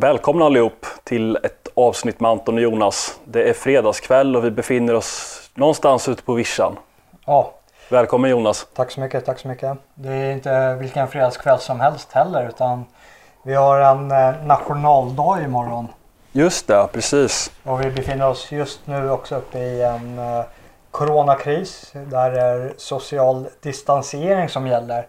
Välkomna allihop till ett avsnitt med Anton och Jonas. Det är fredagskväll och vi befinner oss någonstans ute på vischan. Ja, Välkommen Jonas. tack så mycket, tack så mycket. Det är inte vilken fredagskväll som helst heller utan vi har en eh, nationaldag imorgon. Just det, precis. Och vi befinner oss just nu också uppe i en eh, coronakris. Där det är social distansering som gäller.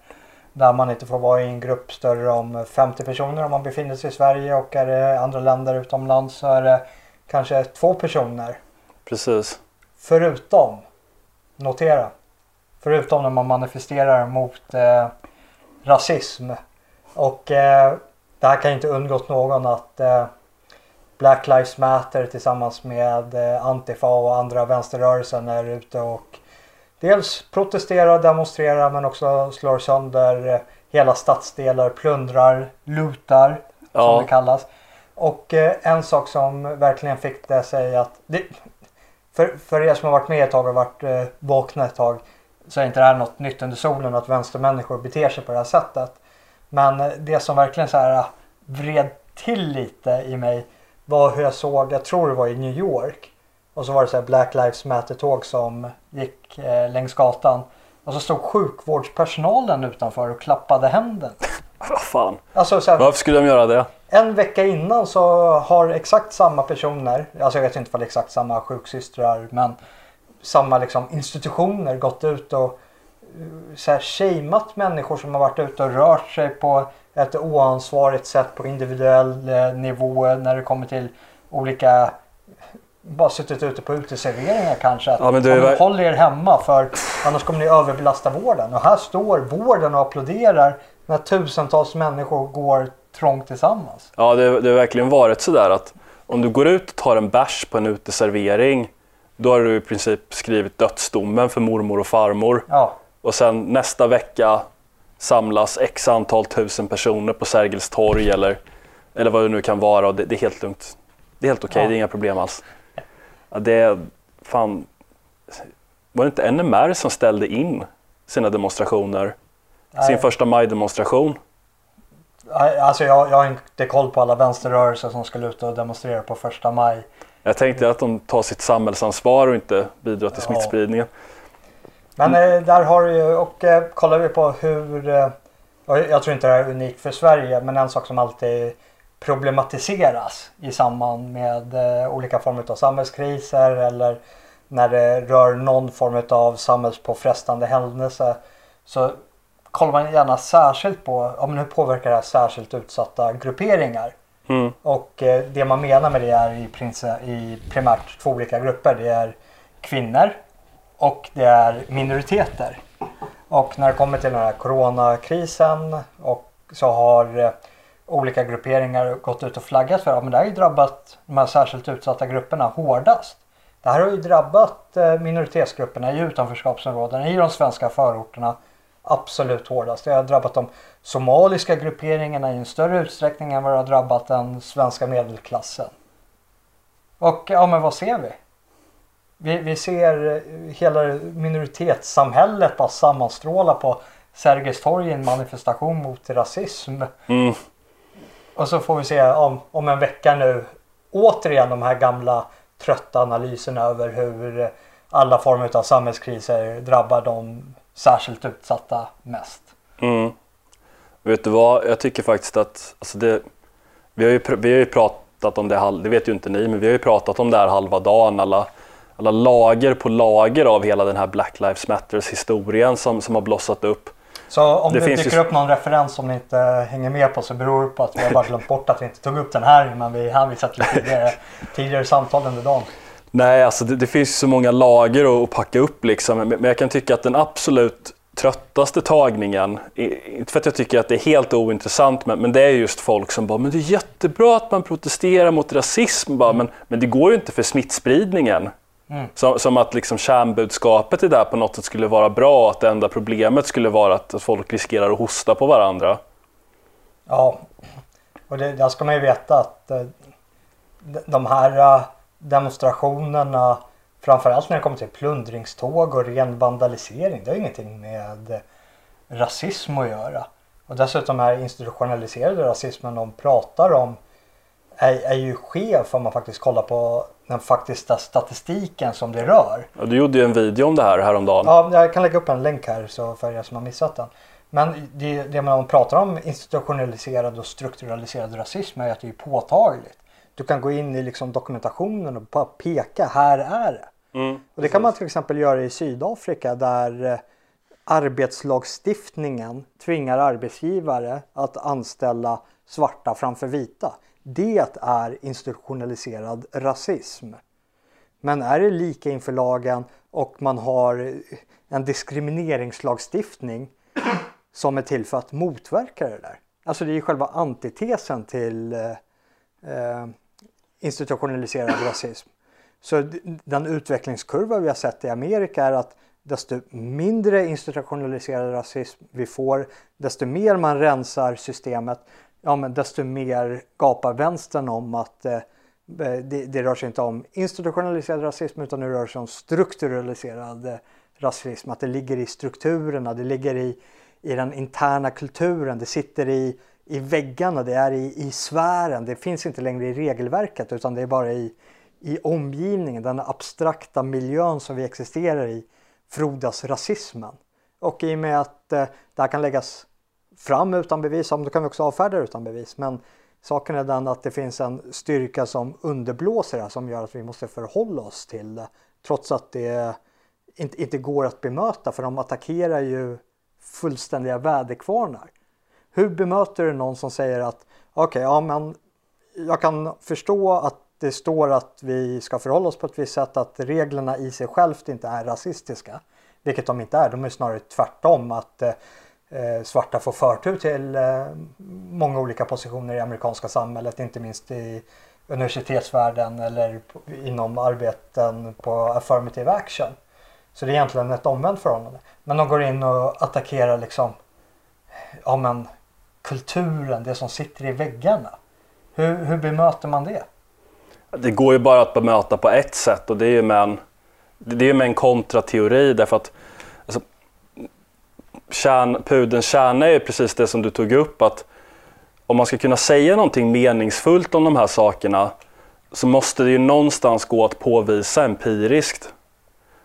Där man inte får vara i en grupp större om 50 personer om man befinner sig i Sverige och är det andra länder utomlands så är det kanske två personer. Precis. Förutom, notera, förutom när man manifesterar mot eh, rasism. Och eh, det här kan inte undgått någon att eh, Black Lives Matter tillsammans med eh, Antifa och andra vänsterrörelsen är ute och dels protesterar, demonstrerar men också slår sönder eh, hela stadsdelar, plundrar, som Ja. det kallas. Och eh, en sak som verkligen fick det sig att det, för, för er som har varit med ett tag och varit eh, vakna ett tag så är inte det här något nytt under solen att vänstermänniskor beter sig på det här sättet. Men eh, det som verkligen så här vred till lite i mig var hur jag såg, jag tror det var i New York. Och så var det så här Black Lives Matter-tåg som gick eh, längs gatan. Och så stod sjukvårdspersonalen utanför och klappade händerna. Vad fan. Alltså så här, Varför skulle de göra det? en vecka innan så har exakt samma personer, alltså jag vet inte om det är exakt samma sjuksystrar, men samma liksom institutioner gått ut och eh, så här shameat människor som har varit ute och rört sig på ett oansvarigt sätt på individuell eh, nivå när det kommer till olika bara suttit ute på uteserveringar kanske. Att Ja, men du är "Ja, men ver- Håll er hemma för annars kommer ni överbelasta vården. Och här står vården och applåderar när tusentals människor går trångt tillsammans. Ja, det, det har verkligen varit sådär att om du går ut och tar en bärs på en uteservering då har du i princip skrivit dödsdomen för mormor och farmor. Ja, Och sen nästa vecka samlas x antal tusen personer på Sergels torg eller, eller vad det nu kan vara och det, det är helt lugnt. Det är helt okej, Ja. det är inga problem alls. Ja, det fan... Var det inte NMR som ställde in sina demonstrationer? Sin Nej. första majdemonstration? alltså jag, jag har inte koll på alla vänsterrörelser som ska ut och demonstrera på första maj. Jag tänkte att de tar sitt samhällsansvar och inte bidrar till Ja. smittspridningen. Men eh, där har du ju, och eh, kollar vi på hur, eh, jag tror inte det här är unikt för Sverige, men en sak som alltid problematiseras i samband med eh, olika former av samhällskriser eller när det rör någon form av samhällspåfrestande händelse så kollar man gärna särskilt på, ja men hur påverkar det här särskilt utsatta grupperingar? Mm. Och eh, det man menar med det är i, princ- i primärt två olika grupper. Det är kvinnor och det är minoriteter. Och när det kommer till den här coronakrisen och så har eh, olika grupperingar gått ut och flaggat för att det har ju drabbat de här särskilt utsatta grupperna hårdast. Det här har ju drabbat eh, minoritetsgrupperna i utanförskapsområdena i de svenska förorterna absolut hårdast. Det har drabbat de somaliska grupperingarna i en större utsträckning än vad det har drabbat den svenska medelklassen. Och ja, men vad ser vi? Vi, vi ser eh, hela minoritetssamhället bara sammanstråla på Sergels torg i en manifestation mot rasism. Mm. Och så får vi se om, om en vecka nu återigen de här gamla trötta analyserna över hur alla former av samhällskriser drabbar de särskilt utsatta mest. Mm. Vet du vad, jag tycker faktiskt att alltså det, vi, har ju, pr- vi har ju pratat om det, det vet ju inte ni, men vi har ju pratat om det här halva dagen. Alla, alla lager på lager av hela den här Black Lives Matters historien som, som har blossat upp. Så om Det det, dyker ju- upp någon referens som ni inte hänger med på så beror det på att vi har bara glömt bort att vi inte tog upp den här men vi hänvisat till tidigare, tidigare samtal under dagen. Nej, alltså det, det finns så många lager att, packa upp liksom. Men, jag kan tycka att den absolut tröttaste tagningen, inte för att jag tycker att det är helt ointressant, men, men det är just folk som bara “men det är jättebra att man protesterar mot rasism”, bara, men, men det går ju inte för smittspridningen. Mm. Som, som att liksom kärnbudskapet i det där på något sätt skulle vara bra och att det enda problemet skulle vara att, folk riskerar att hosta på varandra. Ja, och det, där ska man ju veta att eh, de- här eh, demonstrationerna framförallt när det kommer till plundringståg och ren vandalisering det har ingenting med eh, rasism att göra. Och dessutom är institutionaliserade rasismen de pratar om är, är ju skev om man faktiskt kollar på den faktiska statistiken som det rör. Ja, du gjorde ju en video om det här häromdagen. Ja, jag kan lägga upp en länk här så för er som har missat den. Men det, det man pratar om institutionaliserad och strukturaliserad rasism är att det är påtagligt. Du kan gå in i liksom dokumentationen och bara peka, här är det. Mm, och det kan man till exempel göra i Sydafrika där eh, arbetslagstiftningen tvingar arbetsgivare att anställa svarta framför vita. Det är institutionaliserad rasism. Men är det lika inför lagen och man har en diskrimineringslagstiftning som är till för att motverka det där. Alltså det är ju själva antitesen till eh, eh institutionaliserad rasism. Så den utvecklingskurva vi har sett i Amerika är att desto mindre institutionaliserad rasism vi får, desto mer man rensar systemet, ja men desto mer gapar vänstern om att eh, det, det rör sig inte om institutionaliserad rasism utan det rör sig om strukturaliserad eh, rasism. Att det ligger i strukturerna, det ligger i, i den interna kulturen, det sitter i, i väggarna, det är i, i sfären. Det finns inte längre i regelverket utan det är bara i, i omgivningen, den abstrakta miljön som vi existerar i frodas rasismen. Och i och med att eh, det här kan läggas fram utan bevis, då kan vi också avfärda det utan bevis. Men saken är den att det finns en styrka som underblåser det som gör att vi måste förhålla oss till det. Trots att det inte, inte går att bemöta för de attackerar ju fullständiga väderkvarnar. Hur bemöter du någon som säger att okej, okay, ja men jag kan förstå att det står att vi ska förhålla oss på ett visst sätt, att reglerna i sig självt inte är rasistiska. Vilket de inte är, de är snarare tvärtom att eh, Eh, svarta får förtur till eh, många olika positioner i amerikanska samhället, inte minst i universitetsvärlden eller inom arbeten på affirmative action. Så det är egentligen ett omvänt förhållande. Men de går in och attackerar liksom ja, men, kulturen, det som sitter i väggarna. Hur, hur bemöter man det? Det går ju bara att bemöta på ett sätt och det är ju med en, det är med en kontrateori därför att kärn, pudelns kärna är precis det som du tog upp att om man ska kunna säga någonting meningsfullt om de här sakerna så måste det ju någonstans gå att påvisa empiriskt.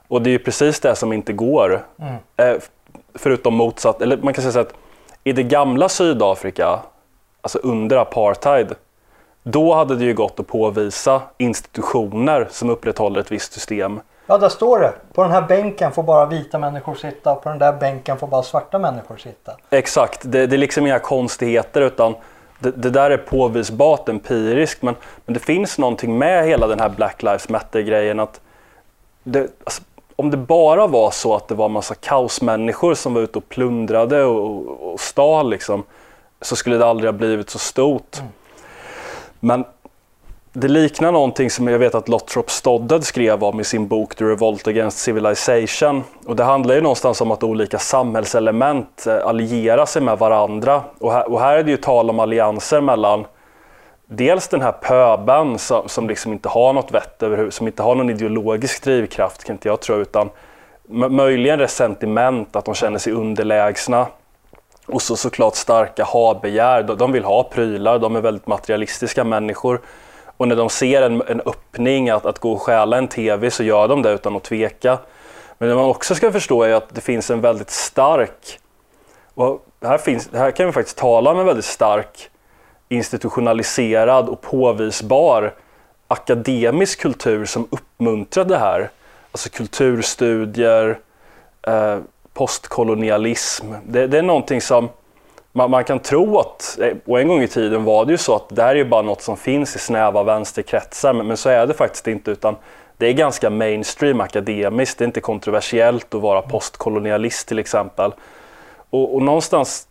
Och det är ju precis det som inte går. Mm. Eh, förutom motsatt, eller man kan säga så att i det gamla Sydafrika, alltså under apartheid, då hade det ju gått att påvisa institutioner som upprätthåller ett visst system. Ja, där står det. På den här bänken får bara vita människor sitta och på den där bänken får bara svarta människor sitta. Exakt, det, det är liksom inga konstigheter utan det, det, där är påvisbart empiriskt men, men det finns någonting med hela den här Black Lives Matter-grejen att det, alltså, om det bara var så att det var massa kaosmänniskor som var ute och plundrade och, och stal liksom, så skulle det aldrig ha blivit så stort. Mm. Men det liknar någonting som jag vet att Lottrop Stoddard skrev om i sin bok The Revolt Against Civilization. Och det handlar ju någonstans om att olika samhällselement eh, allierar sig med varandra. Och här, och här är det ju tal om allianser mellan dels den här pöben som, som liksom inte har något vett överhuvud, som inte har någon ideologisk drivkraft kan inte jag tro, utan möjligen resentiment, att de känner sig underlägsna. Och så såklart starka ha-begär, de vill ha prylar, de är väldigt materialistiska människor. Och när de ser en, en öppning att, att gå och stjäla en TV så gör de det utan att tveka. Men det man också ska förstå är att det finns en väldigt stark, och här, finns, här kan vi faktiskt tala om en väldigt stark institutionaliserad och påvisbar akademisk kultur som uppmuntrar det här. Alltså kulturstudier, eh, postkolonialism. Det, det, är någonting som man, man, kan tro att, eh, och en gång i tiden var det ju så att det här är ju bara något som finns i snäva vänsterkretsar, men, men så är det faktiskt inte utan det är ganska mainstream akademiskt, det är inte kontroversiellt att vara postkolonialist till exempel. Och, och någonstans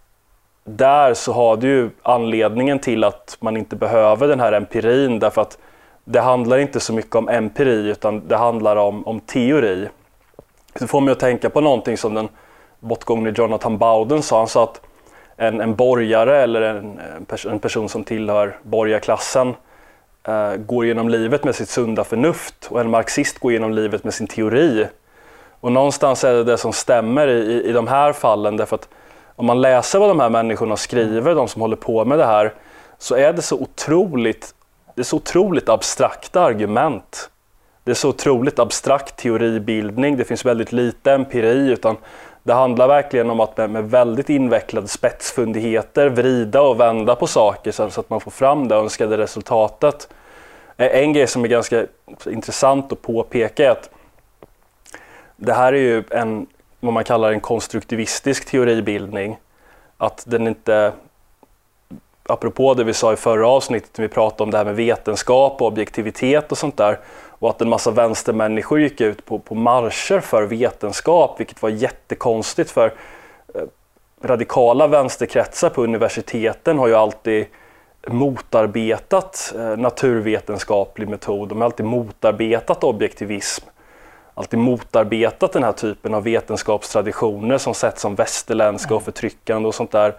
där så har du ju anledningen till att man inte behöver den här empirin därför att det handlar inte så mycket om empiri utan det handlar om, om teori. Det får mig att tänka på någonting som den bortgångne Jonathan Bowden sa. Han sa att en, en borgare eller en, en, pers en person som tillhör borgarklassen eh, går genom livet med sitt sunda förnuft och en marxist går genom livet med sin teori. Och någonstans är det det som stämmer i, i, i de här fallen därför att om man läser vad de här människorna skriver, de som håller på med det här, så är det så otroligt det är så otroligt abstrakta argument. Det är så otroligt abstrakt teoribildning. Det finns väldigt lite empiri utan det handlar verkligen om att med, med väldigt invecklade spetsfundigheter vrida och vända på saker så, så att man får fram det önskade resultatet. Eh, en grej som är ganska intressant att påpeka är att det här är ju en, vad man kallar en konstruktivistisk teoribildning. Att den inte, apropå det vi sa i förra avsnittet när vi pratade om det här med vetenskap och objektivitet och sånt där och att en massa vänstermänniskor gick ut på, på marscher för vetenskap vilket var jättekonstigt för eh, radikala vänsterkretsar på universiteten har ju alltid motarbetat eh, naturvetenskaplig metod, de har alltid motarbetat objektivism alltid motarbetat den här typen av vetenskapstraditioner som setts som västerländska och mm. förtryckande och sånt där.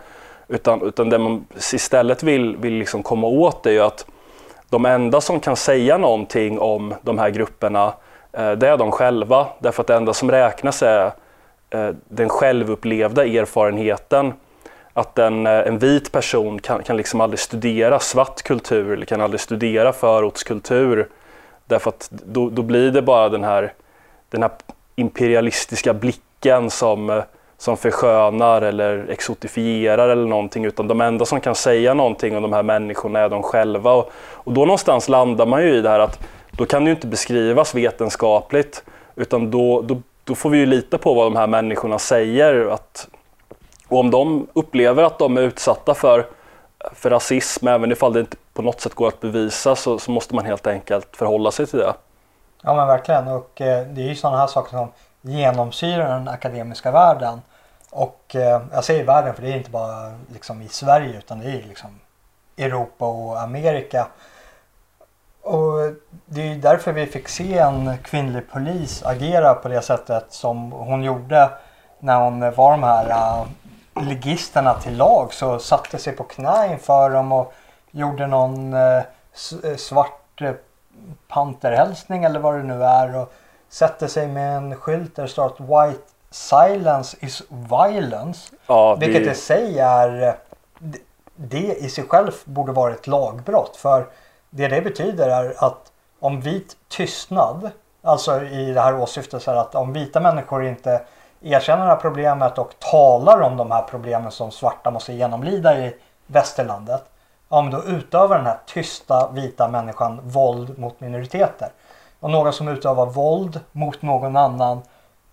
Utan, utan det man istället vill, vill liksom komma åt är ju att de enda som kan säga någonting om de här grupperna, eh, det är de själva. Därför att det enda som räknas är eh, den självupplevda erfarenheten. Att en, eh, en vit person kan, kan liksom aldrig studera svart kultur eller kan aldrig studera förortskultur. Därför att då, då blir det bara den här den här imperialistiska blicken som, eh, som förskönar eller exotifierar eller någonting utan de enda som kan säga någonting om de här människorna är de själva. Och, och då någonstans landar man ju i det här att då kan det ju inte beskrivas vetenskapligt utan då, då, då får vi ju lita på vad de här människorna säger. Att, och om de upplever att de är utsatta för, för rasism, även ifall det inte på något sätt går att bevisa, så, så måste man helt enkelt förhålla sig till det. Ja men verkligen och eh, det är ju sådana här saker som genomsyrar den akademiska världen. Och eh, jag säger världen för det är inte bara liksom i Sverige utan det är liksom Europa och Amerika. Och det är därför vi fick se en kvinnlig polis agera på det sättet som hon gjorde när hon var de här uh, ligisterna till lag så satte sig på knä inför dem och gjorde någon uh, svart uh, panterhälsning eller vad det nu är och sätter sig med en skylt där det står att White silence is violence. Ja, det... Vilket i sig är det i sig själv borde vara ett lagbrott. För det det betyder är att om vit tystnad, alltså i det här åsyftet så att om vita människor inte erkänner det här problemet och talar om de här problemen som svarta måste genomlida i västerlandet om då utövar den här tysta vita människan våld mot minoriteter. Och någon som utövar våld mot någon annan,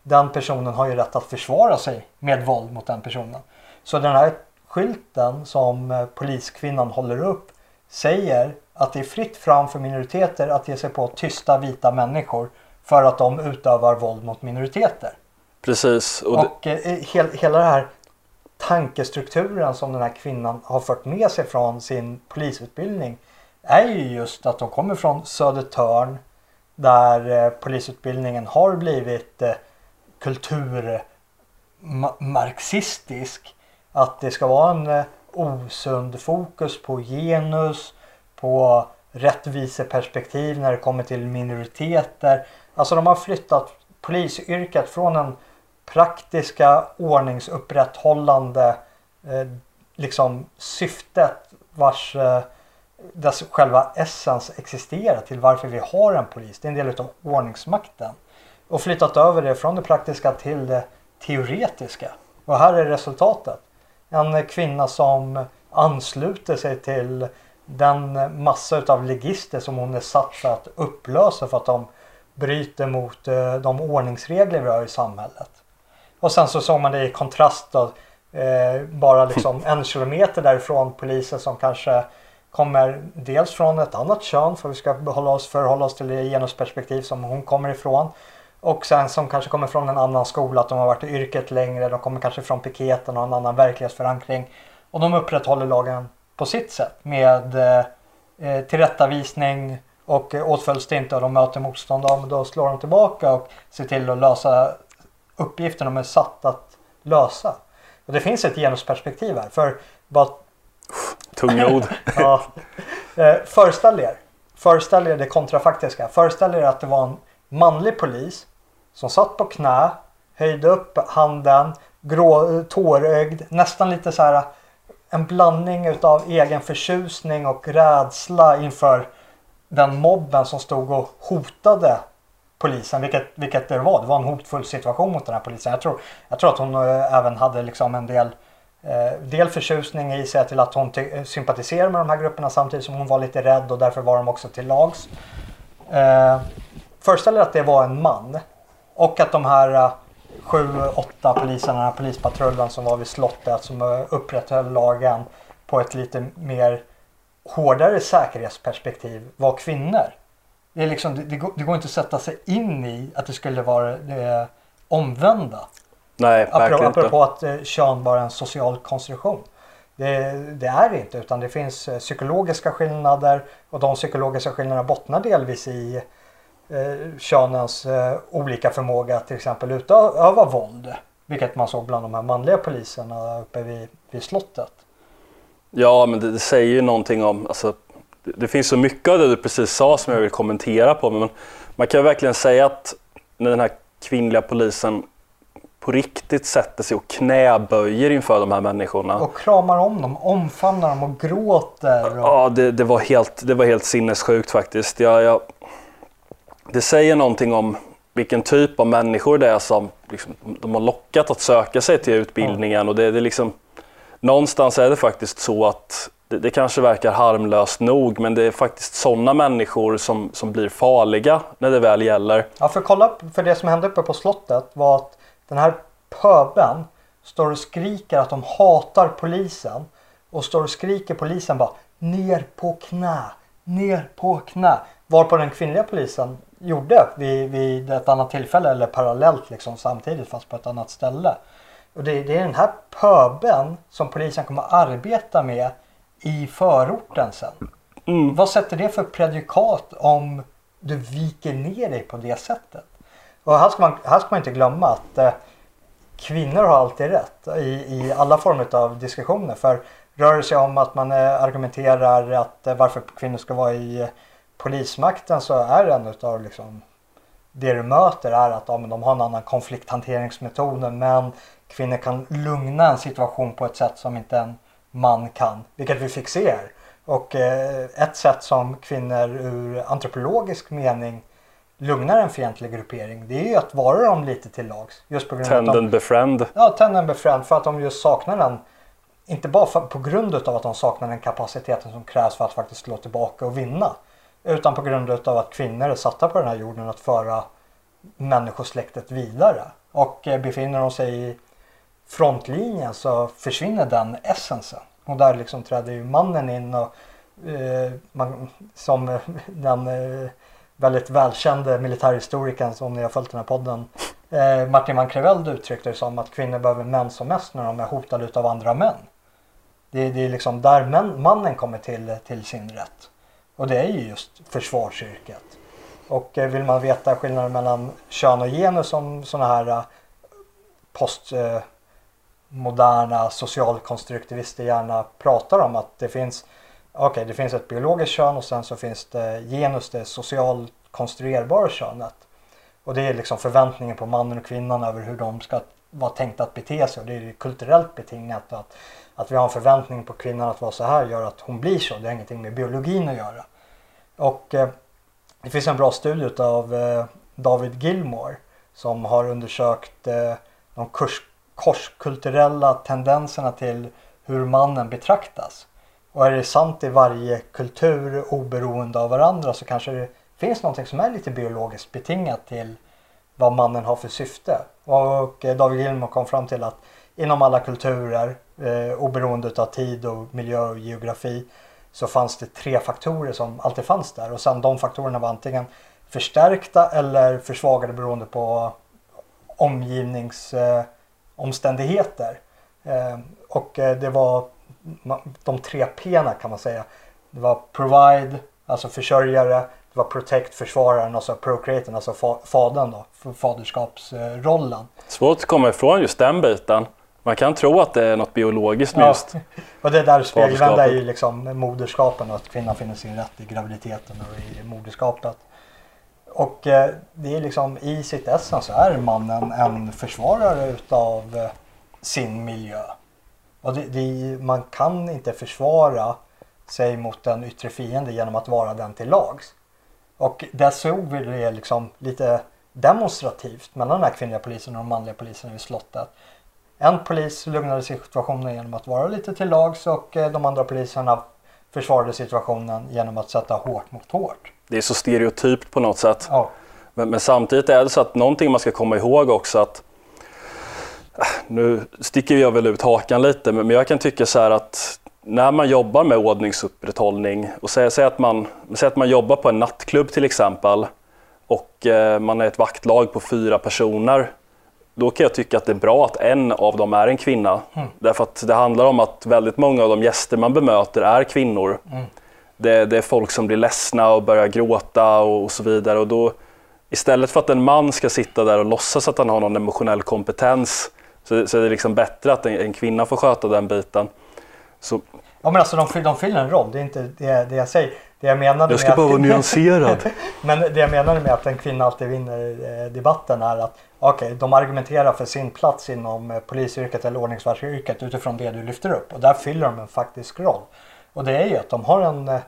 den personen har ju rätt att försvara sig med våld mot den personen. Så den här skylten som eh, poliskvinnan håller upp säger att det är fritt fram för minoriteter att ge sig på tysta vita människor för att de utövar våld mot minoriteter. Precis. Och, och det... eh, he hela det här tankestrukturen som den här kvinnan har fört med sig från sin polisutbildning är ju just att de kommer från Södertörn där eh, polisutbildningen har blivit eh, kulturmarxistisk. Att det ska vara en eh, osund fokus på genus, på rättviseperspektiv när det kommer till minoriteter. Alltså de har flyttat polisyrket från den praktiska ordningsupprätthållande eh, liksom syftet vars eh, dess själva essens existerar till varför vi har en polis. Det är en del av ordningsmakten. Och flyttat över det från det praktiska till det teoretiska. Och här är resultatet. En kvinna som ansluter sig till den massa av legister som hon är satt för att upplösa för att de bryter mot eh, de ordningsregler vi har i samhället. Och sen så såg man det i kontrast då, eh, bara liksom en kilometer därifrån polisen som kanske kommer dels från ett annat kön för vi ska behålla oss, förhålla oss till det genusperspektiv som hon kommer ifrån. Och sen som kanske kommer från en annan skola, att de har varit i yrket längre, de kommer kanske från piketen och en annan verklighetsförankring. Och de upprätthåller lagen på sitt sätt med eh, eh tillrättavisning och eh, åtföljs det inte och de möter motstånd, ja, då slår de tillbaka och ser till att lösa uppgiften de är satt att lösa. Och det finns ett genusperspektiv här. För bara... Tunga ord. ja. Eh, föreställ er, föreställ er det kontrafaktiska. Föreställ er att det var en manlig polis som satt på knä, höjde upp handen, grå, eh, tårögd, nästan lite så här eh, en blandning utav egen förtjusning och rädsla inför den mobben som stod och hotade polisen, vilket, vilket det var. Det var en hotfull situation mot den här polisen. Jag tror, jag tror att hon eh, även hade liksom en del, eh, del förtjusning i sig till att hon ty- sympatiserar med de här grupperna samtidigt som hon var lite rädd och därför var de också till lags. Eh, föreställ er att det var en man och att de här eh, sju, åtta poliserna, den här polispatrullen som var vid slottet som eh, upprätthöll lagen på ett lite mer hårdare säkerhetsperspektiv var kvinnor. Det, är liksom, det, det, går, det går inte att sätta sig in i att det skulle vara det omvända. Nej, Apropå, verkligen inte. apropå att eh, kön bara är en social konstruktion. Det, det är det inte utan det finns eh, psykologiska skillnader och de psykologiska skillnaderna bottnar delvis i eh, könens eh, olika förmåga att till exempel utöva våld. Vilket man såg bland de här manliga poliserna uppe vid, vid slottet. Ja, men det, det säger ju någonting om, alltså, det, det finns så mycket av det du precis sa som jag vill kommentera på, men man kan verkligen säga att när den här kvinnliga polisen på riktigt sätter sig och knäböjer inför de här människorna. Och kramar om dem, omfamnar dem och gråter. Och... Ja, det, det, var helt, det var helt sinnessjukt faktiskt. Jag, jag, det säger någonting om vilken typ av människor det är som liksom, de har lockat att söka sig till utbildningen. Och det, det är liksom, någonstans är det faktiskt så att det, det kanske verkar harmlöst nog, men det är faktiskt sådana människor som, som blir farliga när det väl gäller. Ja, för kolla, för det som hände uppe på slottet var att den här pöben står och skriker att de hatar polisen. Och står och skriker polisen bara ner på knä, ner på knä. Varpå den kvinnliga polisen gjorde vid, vid ett annat tillfälle eller parallellt liksom samtidigt fast på ett annat ställe. Och det, det är den här pöben som polisen kommer att arbeta med i förorten sen. Mm. Vad sätter det för predikat om du viker ner dig på det sättet? Och här ska man, här ska man inte glömma att eh, kvinnor har alltid rätt i, i alla former av diskussioner. För rör det sig om att man eh, argumenterar att eh, varför kvinnor ska vara i eh, polismakten så är en utav liksom det du möter är att ja, men de har en annan konflikthanteringsmetod men kvinnor kan lugna en situation på ett sätt som inte en man kan. Vilket vi fick se här. Och eh, ett sätt som kvinnor ur antropologisk mening lugnar en fientlig gruppering det är ju att vara dem lite till lags. Just på grund av att de, Tenden befriend. Ja, tend and befriend för att de just saknar den. Inte bara för, på grund av att de saknar den kapaciteten som krävs för att faktiskt slå tillbaka och vinna. Utan på grund av att kvinnor är satta på den här jorden att föra människosläktet vidare. Och eh, befinner de sig i frontlinjen så försvinner den essensen. Och där liksom träder ju mannen in och eh, man, som eh, den eh, väldigt välkände militärhistorikern som ni har följt den här podden eh, Martin van Creveld uttryckte det som att kvinnor behöver män som mest när de är hotade utav andra män. Det, det är liksom där män, mannen kommer till, till sin rätt. Och det är ju just försvarsyrket. Och eh, vill man veta skillnaden mellan kön och genus som sådana här eh, postmoderna eh, socialkonstruktivister gärna pratar om att det finns Okej, okay, det finns ett biologiskt kön och sen så finns det genus, det socialt konstruerbara könet. Och det är liksom förväntningen på mannen och kvinnan över hur de ska vara tänkta att bete sig. Och det är kulturellt betingat att, att vi har en förväntning på kvinnan att vara så här gör att hon blir så. Det har ingenting med biologin att göra. Och eh, det finns en bra studie av eh, David Gilmore som har undersökt eh, de kurs, korskulturella tendenserna till hur mannen betraktas. Och är det sant i varje kultur oberoende av varandra så kanske det finns någonting som är lite biologiskt betingat till vad mannen har för syfte. Och eh, David Gilmore kom fram till att inom alla kulturer, eh, oberoende av tid och miljö och geografi, så fanns det tre faktorer som alltid fanns där. Och sen de faktorerna var antingen förstärkta eller försvagade beroende på omgivningsomständigheter. Eh, eh, och eh, det var de tre P kan man säga. Det var provide, alltså försörjare. Det var protect, försvararen och så procreaten, alltså fa fadern då, för faderskapsrollen. Svårt att komma ifrån just den biten. Man kan tro att det är något biologiskt med Ja. just Och det där spegelvända är ju liksom moderskapen och att kvinnan finner sin rätt i graviditeten och i moderskapet. Och eh, det är liksom i sitt essens så är mannen en försvarare utav eh, sin miljö. Och det, det, man kan inte försvara sig mot en yttre fiende genom att vara den till lags. Och där såg vi det liksom lite demonstrativt mellan den här kvinnliga polisen och de manliga poliserna vid slottet. En polis lugnade situationen genom att vara lite till lags och eh, de andra poliserna försvarade situationen genom att sätta hårt mot hårt. Det är så stereotypt på något sätt. Ja. Men, men, samtidigt är det så att någonting man ska komma ihåg också att nu sticker jag väl ut hakan lite, men jag kan tycka så här att när man jobbar med ordningsupprätthållning och säg, säg, att man, säg att man jobbar på en nattklubb till exempel och eh, man är ett vaktlag på fyra personer. Då kan jag tycka att det är bra att en av dem är en kvinna. Mm. Därför att det handlar om att väldigt många av de gäster man bemöter är kvinnor. Mm. Det, det, är folk som blir ledsna och börjar gråta och, och så vidare. Och då, istället för att en man ska sitta där och låtsas att han har någon emotionell kompetens så, så är det liksom bättre att en, en, kvinna får sköta den biten. Så... Ja men alltså de, de fyller en roll, det är inte det, det jag säger. Det jag menade jag ska bara vara nyanserad. men det jag menade med att en kvinna alltid vinner eh, debatten är att okej, okay, de argumenterar för sin plats inom eh, polisyrket eller ordningsvaktsyrket utifrån det du lyfter upp och där fyller de en faktisk roll. Och det är ju att de har en eh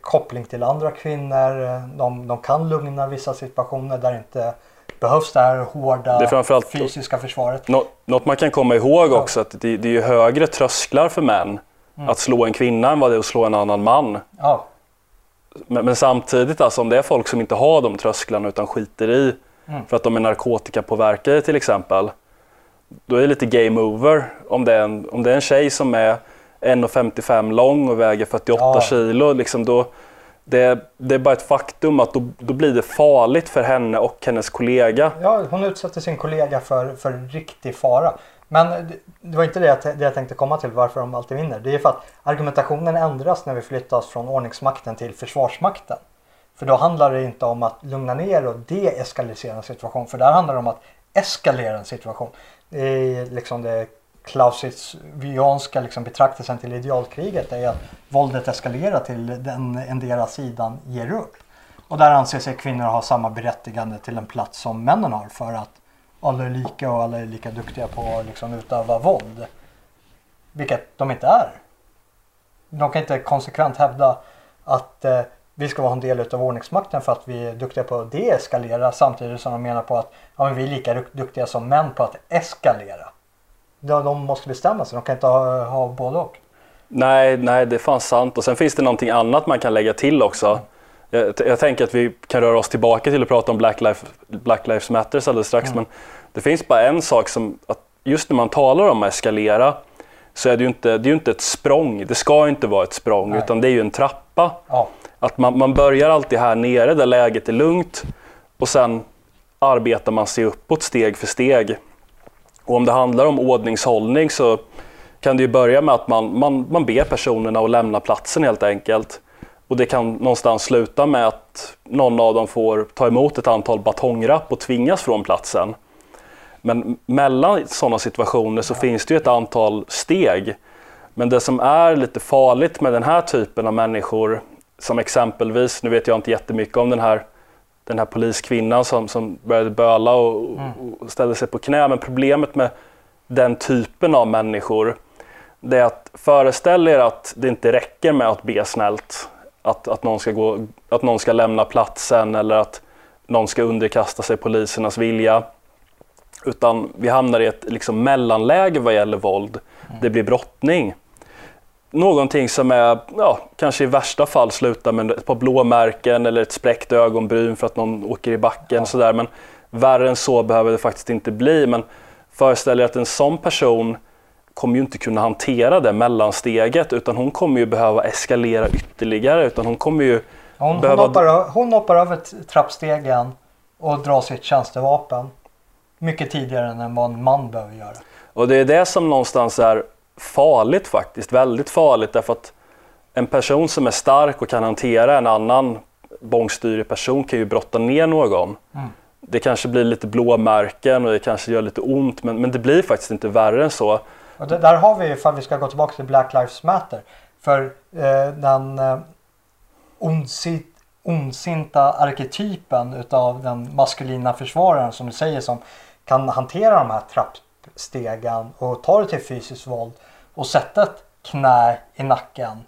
koppling till andra kvinnor. De, de kan lugna vissa situationer där inte behövs det här hårda det fysiska försvaret. Något man kan komma ihåg också ja. att det, det är högre trösklar för män mm. att slå en kvinna än vad det är att slå en annan man. Ja. Men, men, samtidigt, alltså, om det är folk som inte har de trösklarna utan skiter i mm. för att de är narkotikapåverkade till exempel. Då är det lite game over om det är en, om det är en tjej som är 1,55 lång och väger 48 ja. kilo. Liksom då, det, det, är bara ett faktum att då, då, blir det farligt för henne och hennes kollega. Ja, hon utsätter sin kollega för, för riktig fara. Men det, det var inte det jag, det jag tänkte komma till varför de alltid vinner. Det är för att argumentationen ändras när vi flyttas från ordningsmakten till försvarsmakten. För då handlar det inte om att lugna ner och deeskalera en situation. För där handlar det om att eskalera en situation. Det är liksom det Clausewitzianska liksom betraktelsen till idealkriget är att våldet eskalerar till den endera sidan ger upp. Och där anser sig kvinnor ha samma berättigande till en plats som männen har för att alla är lika och alla är lika duktiga på att liksom utöva våld. Vilket de inte är. De kan inte konsekvent hävda att eh, vi ska vara en del av ordningsmakten för att vi är duktiga på att deeskalera samtidigt som de menar på att ja, men vi är lika duktiga som män på att eskalera. Ja, de måste bestämma sig, de kan inte ha, ha både och. Nej, nej, det är fan sant. Och sen finns det någonting annat man kan lägga till också. Jag, jag tänker att vi kan röra oss tillbaka till att prata om Black, Life, Black Lives Matter alldeles strax. Mm. Men det finns bara en sak som, att just när man talar om att eskalera så är det ju inte, det är inte ett språng. Det ska inte vara ett språng nej. utan det är ju en trappa. Ja. Att man, man börjar alltid här nere där läget är lugnt och sen arbetar man sig uppåt steg för steg. Och om det handlar om ordningshållning så kan det ju börja med att man, man, man ber personerna att lämna platsen helt enkelt. Och det kan någonstans sluta med att någon av dem får ta emot ett antal batongrapp och tvingas från platsen. Men mellan sådana situationer så finns det ju ett antal steg. Men det som är lite farligt med den här typen av människor, som exempelvis, nu vet jag inte jättemycket om den här, den här poliskvinnan som, som började böla och, mm. och ställde sig på knä, men problemet med den typen av människor, det är att föreställa er att det inte räcker med att be snällt att, att, någon ska gå, att någon ska lämna platsen eller att någon ska underkasta sig polisernas vilja. Utan vi hamnar i ett liksom mellanläge vad gäller våld. Mm. Det blir brottning. Någonting som är, ja, kanske i värsta fall slutar med ett par blåmärken eller ett spräckt ögonbryn för att någon åker i backen. Ja. Sådär. Men värre än så behöver det faktiskt inte bli. Men föreställ er att en sån person kommer ju inte kunna hantera det mellansteget utan hon kommer ju behöva eskalera ytterligare. Utan hon kommer ju hon, behöva... hon, hoppar, hon hoppar över trappstegen och drar sitt tjänstevapen mycket tidigare än vad en man behöver göra. Och det är det som någonstans är farligt faktiskt, väldigt farligt därför att en person som är stark och kan hantera en annan bångstyrig person kan ju brotta ner någon. Mm. Det kanske blir lite blåmärken och det kanske gör lite ont men, men det blir faktiskt inte värre än så. Och det, där har vi, ifall vi ska gå tillbaka till Black Lives Matter, för eh, den eh, ondsit, ondsinta arketypen utav den maskulina försvararen som du säger som kan hantera de här trappstegen och ta det till fysiskt våld och sätta ett knä i nacken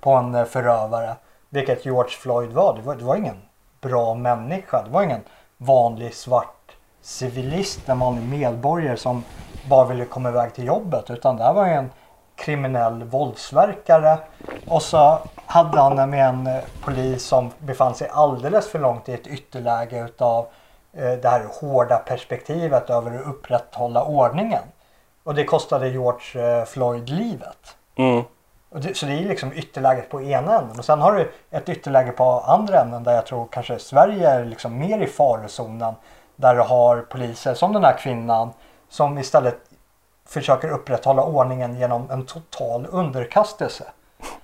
på en eh, förövare. vilket George Floyd var. Det var, det var ingen bra människa. Det var ingen vanlig svart civilist, en vanlig medborgare som bara ville komma iväg till jobbet. Utan det här var en kriminell våldsverkare. Och så hade han med en eh, polis som befann sig alldeles för långt i ett ytterläge utav eh, det här hårda perspektivet över att upprätthålla ordningen. Och det kostade George eh, Floyd livet. Mm. Det, så det är liksom ytterläget på ena änden. Och sen har du ett ytterläge på andra änden där jag tror kanske Sverige är liksom mer i farozonen. Där du har poliser som den här kvinnan som istället försöker upprätthålla ordningen genom en total underkastelse.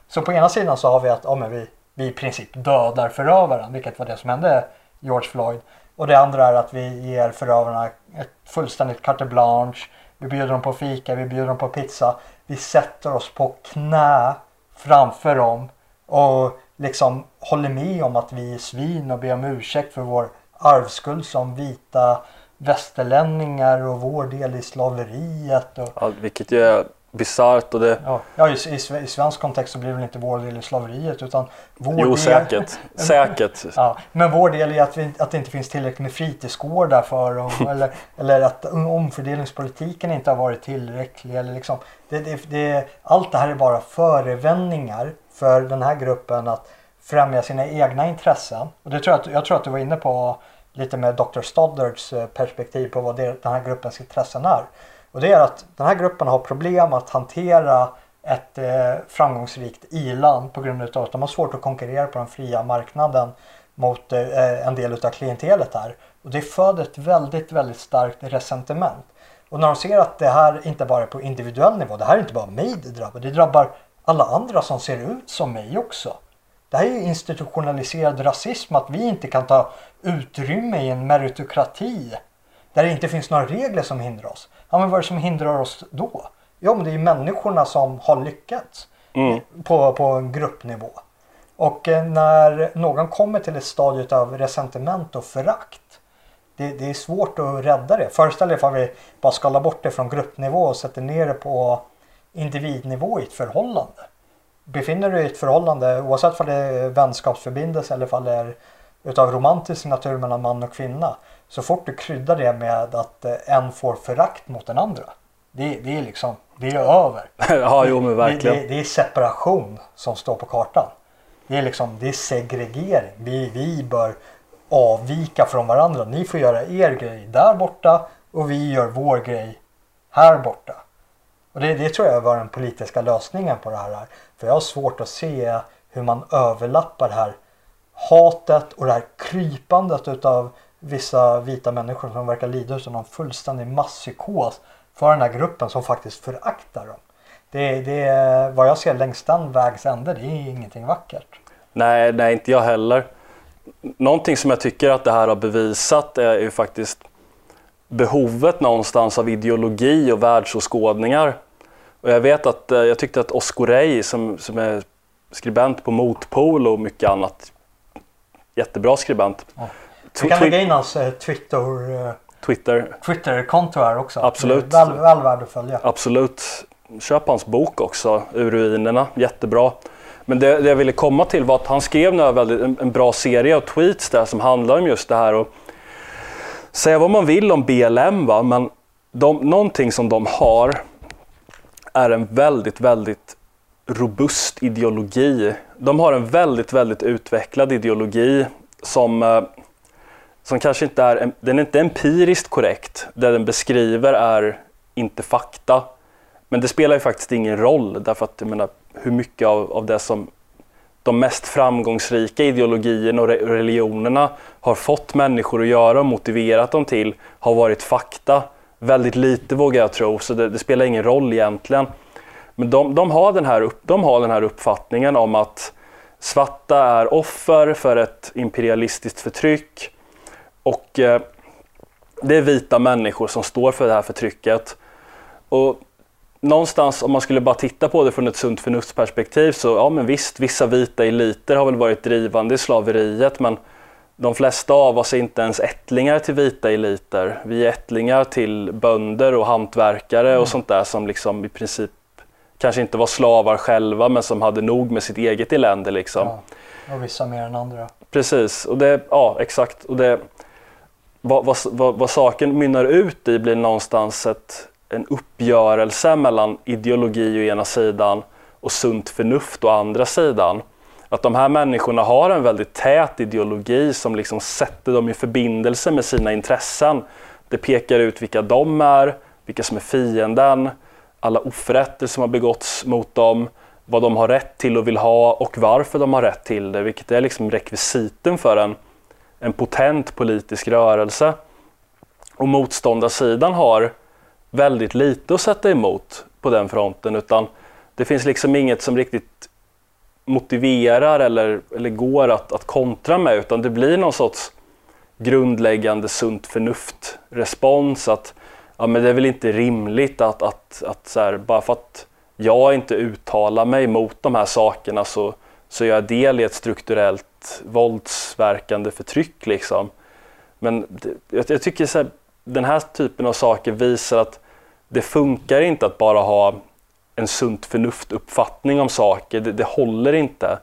Så på ena sidan så har vi att ja, men vi, vi i princip dödar förövaren, vilket var det som hände George Floyd. Och det andra är att vi ger förövarna ett fullständigt carte blanche. Vi bjuder dem på fika, vi bjuder dem på pizza. Vi sätter oss på knä framför dem och liksom håller med om att vi är svin och ber om ursäkt för vår arvskuld som vita västerlänningar och vår del i slaveriet. Och, Ja, vilket ju är bisarrt och det... ja, ja, i, i, i svensk kontext så blir det väl inte vår del i slaveriet utan vår Jo, del... säkert. Säkert. Ja, men vår del är att, vi, att det inte finns tillräckligt med fritidsgårdar för dem. eller, eller att omfördelningspolitiken inte har varit tillräcklig. Eller liksom, det, det, det, allt det här är bara förevändningar för den här gruppen att främja sina egna intressen. Och det tror jag, att, jag tror att du var inne på lite med Dr. Stoddards eh, perspektiv på vad det, den här gruppens intressen är. Och det är att den här gruppen har problem att hantera ett eh, framgångsrikt i-land på grund av att de har svårt att konkurrera på den fria marknaden mot eh, eh en del av klientelet här. Och det föder ett väldigt, väldigt starkt resentiment. Och när de ser att det här inte bara är på individuell nivå, det här är inte bara mig det drabbar, det drabbar alla andra som ser ut som mig också. Det här är ju institutionaliserad rasism, att vi inte kan ta utrymme i en meritokrati där det inte finns några regler som hindrar oss. Ja, men vad är det som hindrar oss då? Ja, men det är ju människorna som har lyckats Mm. på, på en gruppnivå. Och eh, när någon kommer till ett stadie av resentiment och förakt. Det, det är svårt att rädda det. Föreställ dig ifall vi bara skalar bort det från gruppnivå och sätter ner det på individnivå i ett förhållande. Befinner du dig i ett förhållande oavsett om det är vänskapsförbindelse eller om det är utav romantisk natur mellan man och kvinna. Så fort du kryddar det med att eh, en får förakt mot den andra. Det, det är liksom, det är över. Ja, jo men Det, verkligen. det, det är separation som står på kartan. Det är liksom, det är segregering. Vi, vi bör avvika från varandra. Ni får göra er grej där borta och vi gör vår grej här borta. Och det, det tror jag var den politiska lösningen på det här. är. För jag har svårt att se hur man överlappar det här hatet och det här krypandet utav vissa vita människor som verkar lida av någon fullständig masspsykos för den här gruppen som faktiskt föraktar dem. Det, det är vad jag ser längs den vägs ände, det är ingenting vackert. Nej, nej, inte jag heller. Någonting som jag tycker att det här har bevisat är ju faktiskt behovet någonstans av ideologi och världsåskådningar. Och jag vet att eh, jag tyckte att Oscar Rey som, som är skribent på Motpol och mycket annat, jättebra skribent. Ja. Vi kan lägga in hans eh, Twitter, eh, Twitter, Twitter-konto här också. Absolut. Väl, väl värd att följa. absolut. Köp hans bok också, Ur ruinerna, jättebra. Men det, det jag ville komma till var att han skrev väldigt, en, en bra serie av tweets där som handlar om just det här. Och säga vad man vill om BLM, va? men de, någonting som de har är en väldigt, väldigt robust ideologi. De har en väldigt, väldigt utvecklad ideologi som, eh, som kanske inte är, den är inte empiriskt korrekt. Det den beskriver är inte fakta. Men det spelar ju faktiskt ingen roll därför att jag menar, hur mycket av, av det som de mest framgångsrika ideologierna och religionerna har fått människor att göra och motiverat dem till har varit fakta. Väldigt lite vågar jag tro, så det, det spelar ingen roll egentligen. Men de, de, har den här upp, de har den här uppfattningen om att svarta är offer för ett imperialistiskt förtryck och eh, det är vita människor som står för det här förtrycket. Och någonstans om man skulle bara titta på det från ett sunt förnuftsperspektiv så ja men visst, vissa vita eliter har väl varit drivande i slaveriet men de flesta av oss är inte ens ättlingar till vita eliter. Vi är ättlingar till bönder och hantverkare och sånt där som liksom i princip kanske inte var slavar själva men som hade nog med sitt eget elände liksom. Ja, och vissa mer än andra. Precis, och det, ja exakt. Och det, vad, vad, vad, vad saken mynnar ut i blir någonstans ett, en uppgörelse mellan ideologi å ena sidan och sunt förnuft å andra sidan. Att de här människorna har en väldigt tät ideologi som liksom sätter dem i förbindelse med sina intressen. Det pekar ut vilka de är, vilka som är fienden, alla oförrätter som har begåtts mot dem, vad de har rätt till och vill ha och varför de har rätt till det, vilket är liksom rekvisiten för en, en potent politisk rörelse. Och motståndarsidan har väldigt lite att sätta emot på den fronten utan det finns liksom inget som riktigt motiverar eller, eller går att, att kontra med utan det blir någon sorts grundläggande sunt förnuft-respons att ja, men det är väl inte rimligt att, att, att så här, bara för att jag inte uttalar mig mot de här sakerna så, så är jag del i ett strukturellt våldsverkande förtryck. Liksom. Men jag, jag, tycker så här, den här typen av saker visar att det funkar inte att bara ha en sunt förnuft-uppfattning om saker. Det, det, håller inte.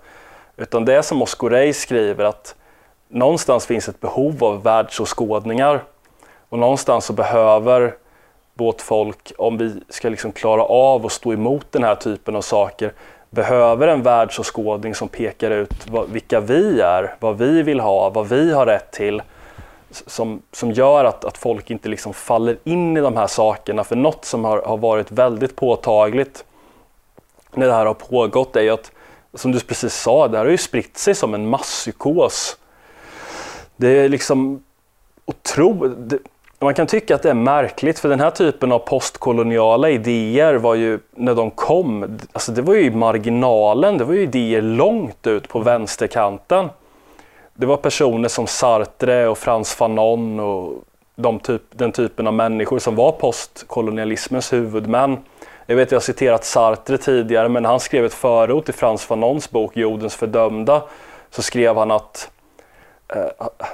Utan det är som Oscar Rey skriver att någonstans finns ett behov av världsåskådningar. Och någonstans så behöver vårt folk, om vi ska liksom klara av att stå emot den här typen av saker, behöver en världsåskådning som pekar ut vad, vilka vi är, vad vi vill ha, vad vi har rätt till. Som, som gör att, att folk inte liksom faller in i de här sakerna. För något som har, har varit väldigt påtagligt när det här har pågått är ju att, som du precis sa, det här har ju spritt sig som en masspsykos. Det är liksom otroligt man kan tycka att det är märkligt för den här typen av postkoloniala idéer var ju, när de kom, alltså det var ju i marginalen, det var ju idéer långt ut på vänsterkanten. Det var personer som Sartre och Frans Fanon och de typ, den typen av människor som var postkolonialismens huvudmän. Jag vet att jag har citerat Sartre tidigare men när han skrev ett förord till Frans Fanons bok Jordens fördömda så skrev han att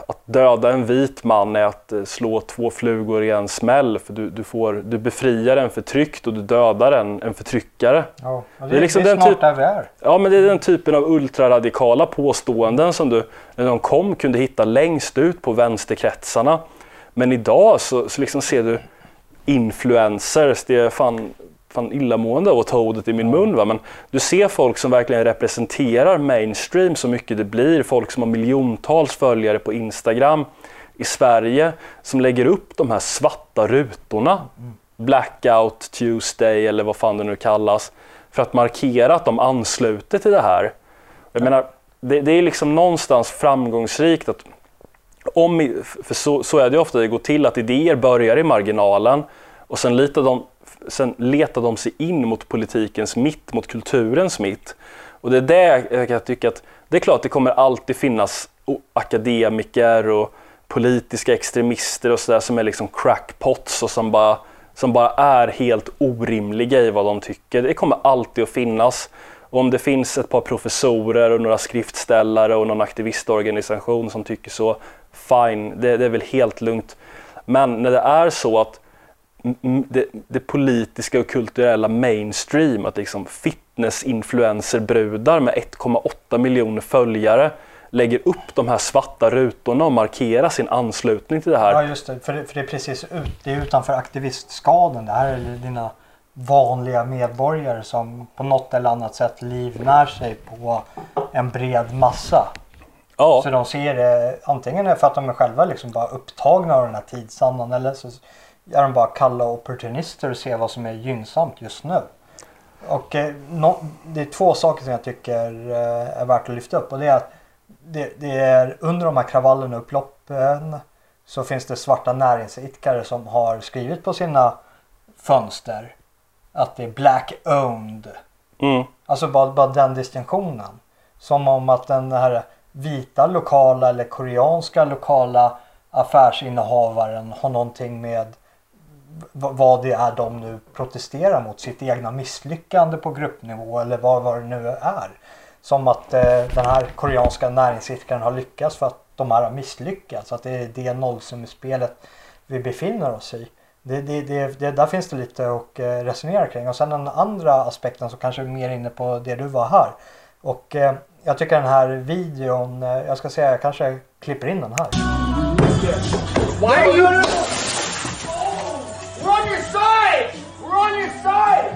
att döda en vit man är att eh, slå två flugor i en smäll. För du, du, får, du befriar en förtryckt och du dödar en, en förtryckare. Ja, det, det, är liksom det är den typ, där vi är. Ja, men det är den typen av ultraradikala påståenden som du när de kom kunde hitta längst ut på vänsterkretsarna. Men idag så, så liksom ser du influencers, det är fan fan illamående av att ta ordet i min mun. Va? Men du ser folk som verkligen representerar mainstream så mycket det blir. Folk som har miljontals följare på Instagram i Sverige som lägger upp de här svarta rutorna. Blackout Tuesday eller vad fan det nu kallas. För att markera att de ansluter till det här. Jag menar, det, det är liksom någonstans framgångsrikt att om, för så, så är det ofta det går till att idéer börjar i marginalen och sen litar de sen letar de sig in mot politikens mitt, mot kulturens mitt. Och det är det jag kan tycka att det är klart det kommer alltid finnas akademiker och politiska extremister och sådär som är liksom crackpots och som bara, som bara är helt orimliga i vad de tycker. Det kommer alltid att finnas. Och om det finns ett par professorer och några skriftställare och någon aktivistorganisation som tycker så, fine, det, det är väl helt lugnt. Men när det är så att det, det, politiska och kulturella mainstream, att liksom fitness-influencer-brudar med 1,8 miljoner följare lägger upp de här svarta rutorna och markerar sin anslutning till det här. Ja just det, för det, för det är precis ut, det är utanför aktivistskaden. Det här är dina vanliga medborgare som på något eller annat sätt livnär sig på en bred massa. Ja. Så de ser det antingen för att de är själva liksom bara upptagna av den här tidsandan eller så är de bara kalla opportunister och ser vad som är gynnsamt just nu. Och eh, no, det är två saker som jag tycker eh, är värt att lyfta upp och det är att det, det, är under de här kravallerna och upploppen så finns det svarta näringsidkare som har skrivit på sina fönster att det är black owned. Mm. Alltså bara, bara den distinktionen. Som om att den här vita lokala eller koreanska lokala affärsinnehavaren har någonting med vad det är de nu protesterar mot. Sitt egna misslyckande på gruppnivå eller vad, vad det nu är. Som att eh, den här koreanska näringsidkaren har lyckats för att de här har misslyckats. Att det är det nollsummespelet vi befinner oss i. Det, det, det, det, där finns det lite att eh, resonera kring. Och sen den andra aspekten som kanske är mer inne på det du var här. Och eh, jag tycker den här videon, eh, jag ska säga, jag kanske klipper in den här. Side!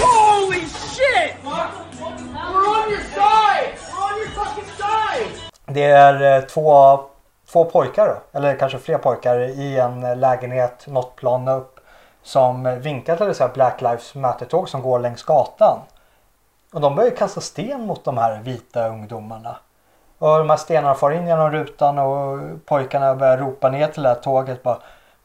Holy shit! We're on your side! We're on your fucking side! Det är eh, två, två pojkar då, eller kanske fler pojkar i en eh, lägenhet något plan upp som vinkar till det Black Lives Matter-tåg som går längs gatan. Och de börjar kasta sten mot de här vita ungdomarna. Och de här stenarna far in genom rutan och pojkarna börjar ropa ner till det här tåget bara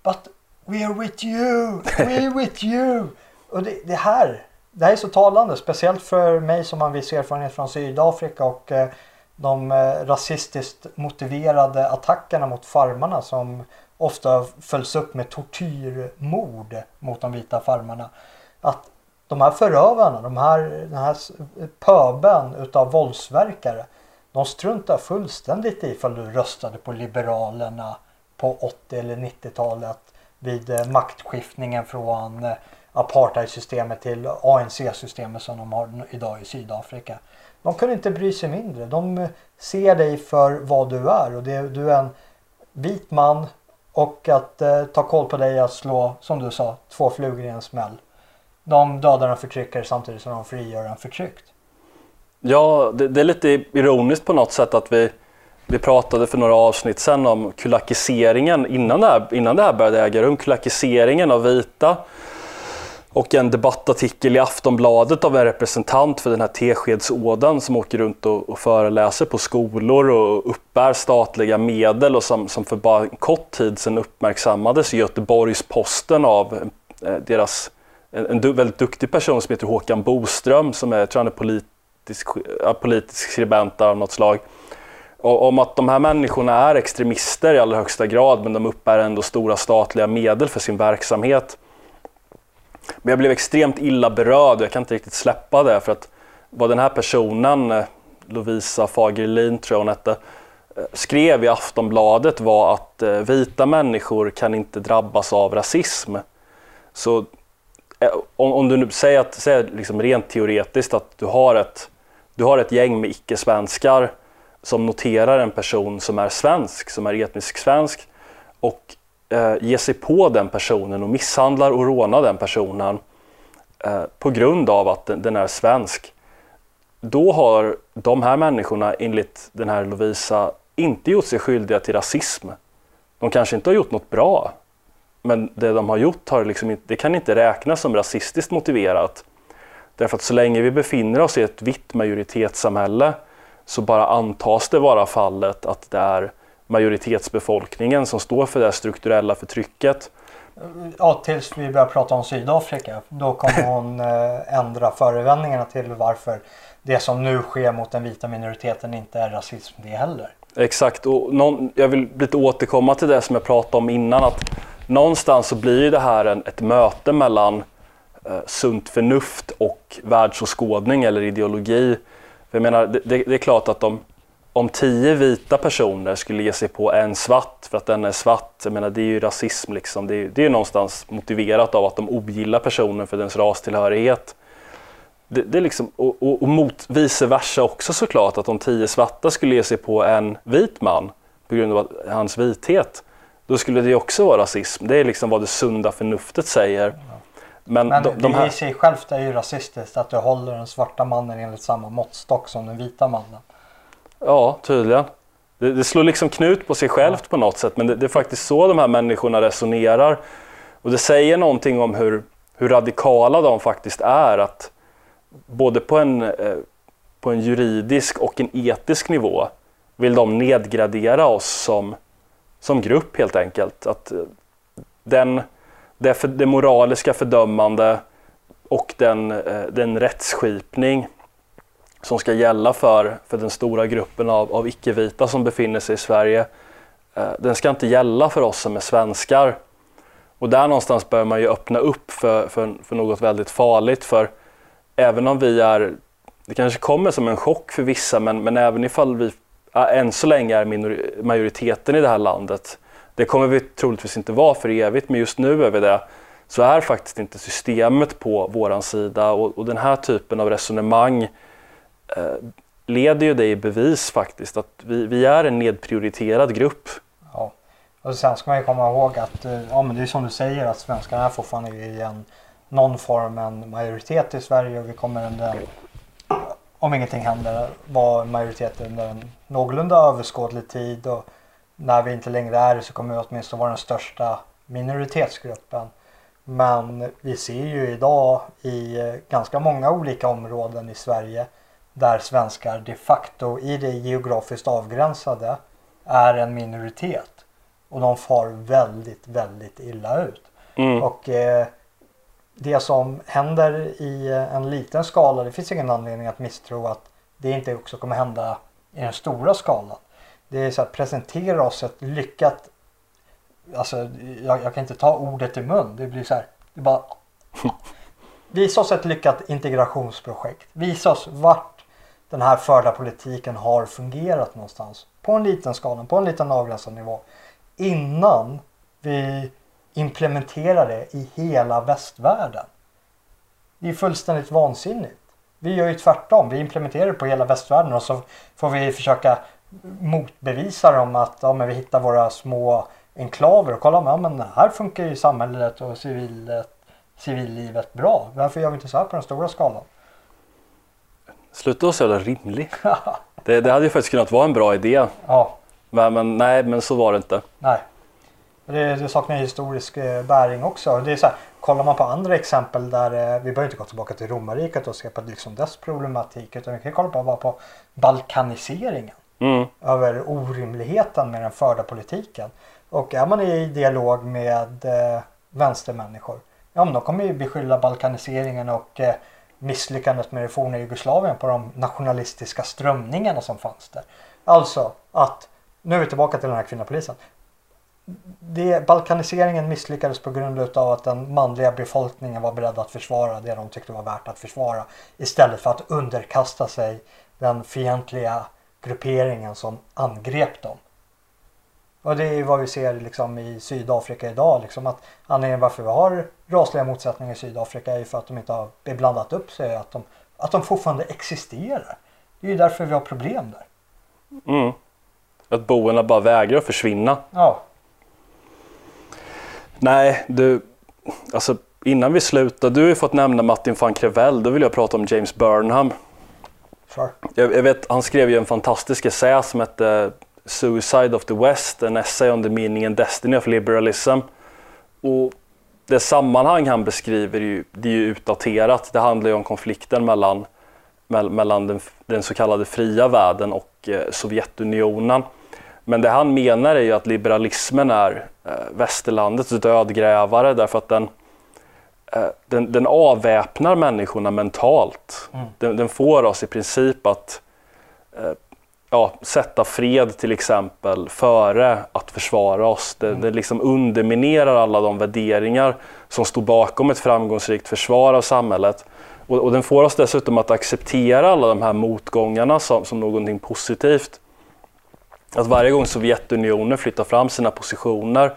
But we are with you! We are with you! Och det, det här, det här är så talande. Speciellt för mig som har en viss erfarenhet från Sydafrika och eh, de eh, rasistiskt motiverade attackerna mot farmarna som ofta följs upp med tortyrmord mot de vita farmarna. Att de här förövarna, de här, den här pöben utav våldsverkare de struntar fullständigt i ifall du röstade på Liberalerna på 80 eller 90-talet vid eh, maktskiftningen från eh, apartheidsystemet till ANC-systemet som de har idag i Sydafrika. De kunde inte bry sig mindre. De eh, ser dig för vad du är och det, du är en vit man och att eh, ta koll på dig är att slå, som du sa, två flugor i en smäll. De dödar en förtryckare samtidigt som de frigör en förtryckt. Ja, det, det, är lite ironiskt på något sätt att vi, vi pratade för några avsnitt sedan om kulakiseringen innan det här, innan det här började äga rum. Kulakiseringen av vita och en debattartikel i Aftonbladet av en representant för den här Teskedsådan som åker runt och, och föreläser på skolor och uppbär statliga medel och som, som för bara en kort tid sedan uppmärksammades i Göteborgs-Posten av eh, deras en, en, väldigt duktig person som heter Håkan Boström som är, tror han är politisk, politisk skribent av något slag. Och, om att de här människorna är extremister i allra högsta grad men de uppbär ändå stora statliga medel för sin verksamhet. Men jag blev extremt illa berörd och jag kan inte riktigt släppa det för att vad den här personen, eh, Lovisa Fagerlin tror jag hon hette, eh, skrev i Aftonbladet var att eh, vita människor kan inte drabbas av rasism. Så om, om du nu säger, att, säger liksom rent teoretiskt att du har ett du har ett gäng med icke-svenskar som noterar en person som är svensk, som är etnisk svensk och eh, ger sig på den personen och misshandlar och rånar den personen eh, på grund av att den, den, är svensk. Då har de här människorna enligt den här Lovisa inte gjort sig skyldiga till rasism. De kanske inte har gjort något bra, men det de har gjort har liksom det kan inte räknas som rasistiskt motiverat. Därför att så länge vi befinner oss i ett vitt majoritetssamhälle så bara antas det vara fallet att det är majoritetsbefolkningen som står för det strukturella förtrycket. Ja, tills vi börjar prata om Sydafrika. Då kommer hon eh, ändra förevändningarna till varför det som nu sker mot den vita minoriteten inte är rasism det heller. Exakt, och någon, jag vill lite återkomma till det som jag pratade om innan. att Någonstans så blir det här en, ett möte mellan eh, sunt förnuft och världsåskådning eller ideologi. För jag menar, det, det, är klart att om, om tio vita personer skulle ge sig på en svart för att den är svart, jag menar det är ju rasism liksom. Det, det är någonstans motiverat av att de ogillar personen för dens rastillhörighet. Det, det är liksom, och, och, och mot vice versa också såklart, att om tio svarta skulle ge sig på en vit man på grund av hans vithet, då skulle det också vara rasism. Det är liksom vad det sunda förnuftet säger. Men, Men de, de här... det i sig självt är ju rasistiskt att du håller den svarta mannen enligt samma måttstock som den vita mannen. Ja, tydligen. Det, det slår liksom knut på sig självt på något sätt men det, det, är faktiskt så de här människorna resonerar. Och det säger någonting om hur, hur radikala de faktiskt är. Att både på en, eh, på en juridisk och en etisk nivå vill de nedgradera oss som, som grupp helt enkelt. Att eh, den det, för, det moraliska fördömande och den, eh, den rättsskipning som ska gälla för, för den stora gruppen av, av icke-vita som befinner sig i Sverige, eh, den ska inte gälla för oss som är svenskar. Och där någonstans bör man ju öppna upp för, för, för något väldigt farligt. För även om vi är, det kanske kommer som en chock för vissa, men, men även ifall vi än så länge är minor, majoriteten i det här landet Det kommer vi troligtvis inte vara för evigt, men just nu är vi det. Så är faktiskt inte systemet på våran sida och, och den här typen av resonemang eh, Eh, leder ju det i bevis faktiskt att vi, vi är en nedprioriterad grupp. Ja. Och sen ska man ju komma ihåg att, eh, ja men det är som du säger att svenskarna är fortfarande i en, någon form en majoritet i Sverige och vi kommer under, om ingenting händer, vara majoritet under en någorlunda överskådlig tid och när vi inte längre är det så kommer vi åtminstone vara den största minoritetsgruppen. Men vi ser ju idag i eh, ganska många olika områden i Sverige där svenskar de facto i det geografiskt avgränsade är en minoritet. Och de far väldigt, väldigt illa ut. Mm. Och eh, det som händer i en liten skala, det finns ingen anledning att misstro att det inte också kommer hända i den stora skalan. Det är så att presentera oss ett lyckat, alltså jag, jag kan inte ta ordet i mun, det blir så här, det bara Visa oss ett lyckat integrationsprojekt. Visa oss vart den här förda politiken har fungerat någonstans. På en liten skala, på en liten avgränsad nivå. Innan vi implementerar det i hela västvärlden. Det är fullständigt vansinnigt. Vi gör ju tvärtom. Vi implementerar det på hela västvärlden och så får vi försöka motbevisa dem att ja, men vi hittar våra små enklaver och kolla ja, men här funkar ju samhället och civilet, civillivet bra. Varför gör vi inte så här på den stora skalan? Sluta vara så jävla rimlig. Det, det hade ju faktiskt kunnat vara en bra idé. Ja, Men, men nej, men så var det inte. nej. Det, det saknar historisk eh, bäring också. Det är så här, kollar man på andra exempel där, eh, vi behöver inte gå tillbaka till romarriket och se på liksom dess problematik utan vi kan kolla på, bara på balkaniseringen. Mm. över orimligheten med den förda politiken. Och är man i dialog med eh, vänstermänniskor, ja men de kommer ju beskylla balkaniseringen och eh, misslyckandet med det forna Jugoslavien på de nationalistiska strömningarna som fanns där. Alltså att, nu är vi tillbaka till den här kvinnopolisen. Det, balkaniseringen misslyckades på grund utav att den manliga befolkningen var beredd att försvara det de tyckte var värt att försvara. Istället för att underkasta sig den fientliga grupperingen som angrep dem. Och det är vad vi ser liksom i Sydafrika idag. Liksom att anledningen varför vi har rasliga motsättningar i Sydafrika är ju för att de inte har blandat upp sig. Att de, att de fortfarande existerar. Det är ju därför vi har problem där. Mm. Att boerna bara vägrar att försvinna. Ja, Nej, du, alltså innan vi slutar, du har ju fått nämna Martin van Crevell, då vill jag prata om James Burnham. sure. Jag, jag vet, han skrev ju en fantastisk essä som hette Suicide of the West, en essay on the meaning and destiny of liberalism. Och det sammanhang han beskriver är ju, det är ju utdaterat. Det handlar ju om konflikten mellan, mell- mellan den, den så kallade fria världen och eh, Sovjetunionen. Men det han menar är ju att liberalismen är eh, västerlandets dödgrävare därför att den, eh, den, den avväpnar människorna mentalt. Den, den får oss i princip att ja, sätta fred till exempel före att försvara oss. Det, det liksom underminerar alla de värderingar som står bakom ett framgångsrikt försvar av samhället. Och, och den får oss dessutom att acceptera alla de här motgångarna som, som någonting positivt. Att varje gång Sovjetunionen flyttar fram sina positioner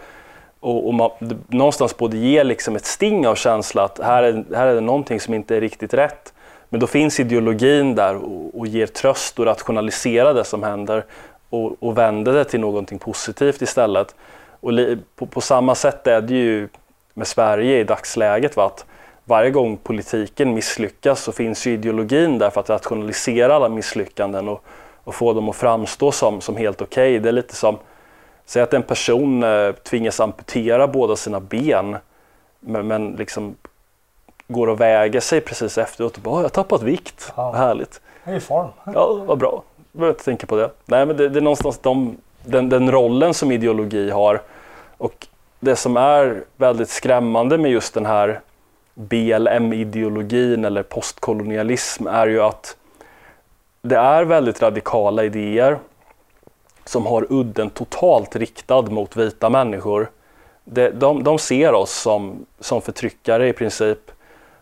och, och man, det, någonstans både ger liksom ett sting av känsla att här är, här är det någonting som inte är riktigt rätt. Men då finns ideologin där och, och ger tröst och rationaliserar det som händer och, och vänder det till någonting positivt istället. Och li, på, på samma sätt är det ju med Sverige i dagsläget. Va? Att varje gång politiken misslyckas så finns ju ideologin där för att rationalisera alla misslyckanden och, och få dem att framstå som, som helt okej. Det är lite som, säg att en person eh, tvingas amputera båda sina ben men, men liksom går och väger sig precis efteråt och bara, "Åh, jag har tappat vikt, Ja. härligt. Det är i form. Ja, vad bra. Jag behöver inte tänka på det. Nej, men det, det är någonstans de, den, den rollen som ideologi har. Och det som är väldigt skrämmande med just den här BLM-ideologin eller postkolonialism är ju att det är väldigt radikala idéer som har udden totalt riktad mot vita människor. Det, de, de ser oss som, som förtryckare i princip.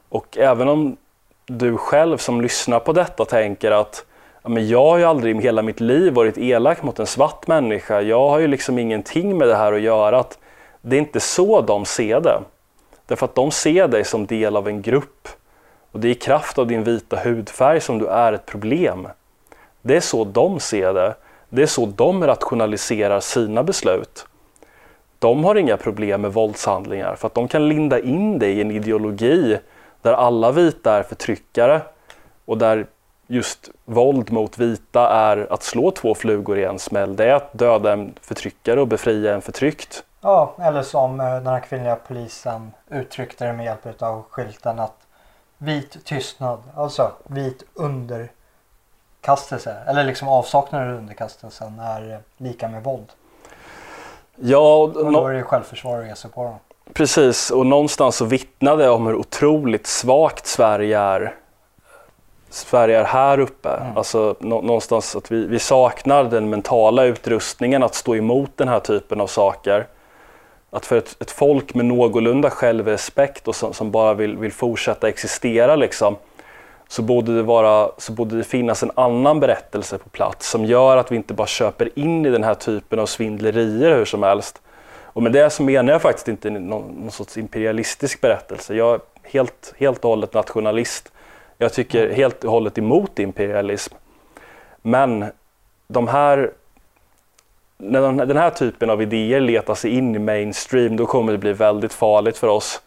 Och även om du själv som lyssnar på detta tänker att ja, men jag har ju aldrig i hela mitt liv varit elak mot en svart människa. Jag har ju liksom ingenting med det här att göra. Att det är inte så de ser det. Därför att de ser dig som del av en grupp. Och det är i kraft av din vita hudfärg som du är ett problem. Det är så de ser det. Det är så de rationaliserar sina beslut. De har inga problem med våldshandlingar för att de kan linda in dig i en ideologi där alla vita är förtryckare och där just våld mot vita är att slå två flugor i en smäll. Det är att döda en förtryckare och befria en förtryckt. Ja, eller som eh, den här kvinnliga polisen uttryckte det med hjälp av skylten att vit tystnad, alltså vit underkastelse, eller liksom avsaknaden av underkastelsen är eh, lika med våld. Ja, och då är det självförsvar att ge sig på dem. Precis. Och någonstans så vittnar det om hur otroligt svagt Sverige är. Sverige är här uppe. Alltså nå- någonstans att vi, vi saknar den mentala utrustningen att stå emot den här typen av saker. Att för ett, ett folk med någorlunda självrespekt och som, som bara vill, vill fortsätta existera liksom, så borde, det vara, så borde det finnas en annan berättelse på plats som gör att vi inte bara köper in i den här typen av svindlerier hur som helst. Och med det så menar jag faktiskt inte någon, någon sorts imperialistisk berättelse. Jag är helt, helt och hållet nationalist. Jag tycker helt och hållet emot imperialism. Men de här, när de, den här typen av idéer letar sig in i mainstream då kommer det bli väldigt farligt för oss.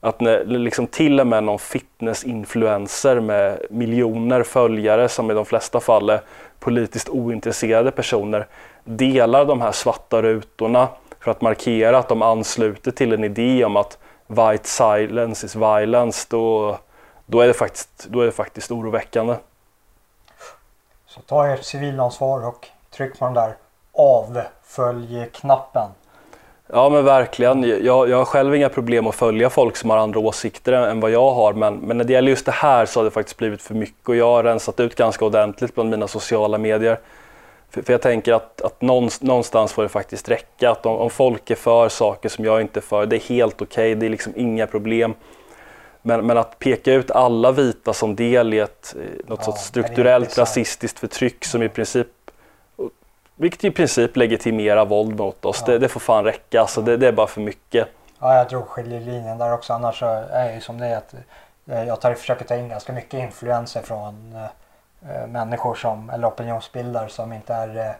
Att när liksom till och med någon fitnessinfluencer med miljoner följare som i de flesta fall är politiskt ointresserade personer delar de här svarta rutorna för att markera att de ansluter till en idé om att white silence is violence, då, då, är, det faktiskt, då är det faktiskt oroväckande. Så ta ert civilansvar och tryck på den där avfölj-knappen. Ja men verkligen. Jag, jag har själv inga problem att följa folk som har andra åsikter än, vad jag har. Men, men när det gäller just det här så har det faktiskt blivit för mycket och jag har rensat ut ganska ordentligt bland mina sociala medier. För, för jag tänker att, att någonstans, får det faktiskt räcka. Att om, om folk är för saker som jag inte är för, det är helt okej. det är liksom inga problem. Men, men att peka ut alla vita som del i ett, eh, något Ja, sorts det strukturellt rasistiskt förtryck som i princip vilket i princip legitimerar våld mot oss. Ja. Det, det får fan räcka. Alltså det, det är bara för mycket. Ja, jag drog skiljelinjen där också. Annars är jag ju som det är att eh, jag tar, försöker ta in ganska mycket influenser från eh, människor som, eller opinionsbildare som inte är eh,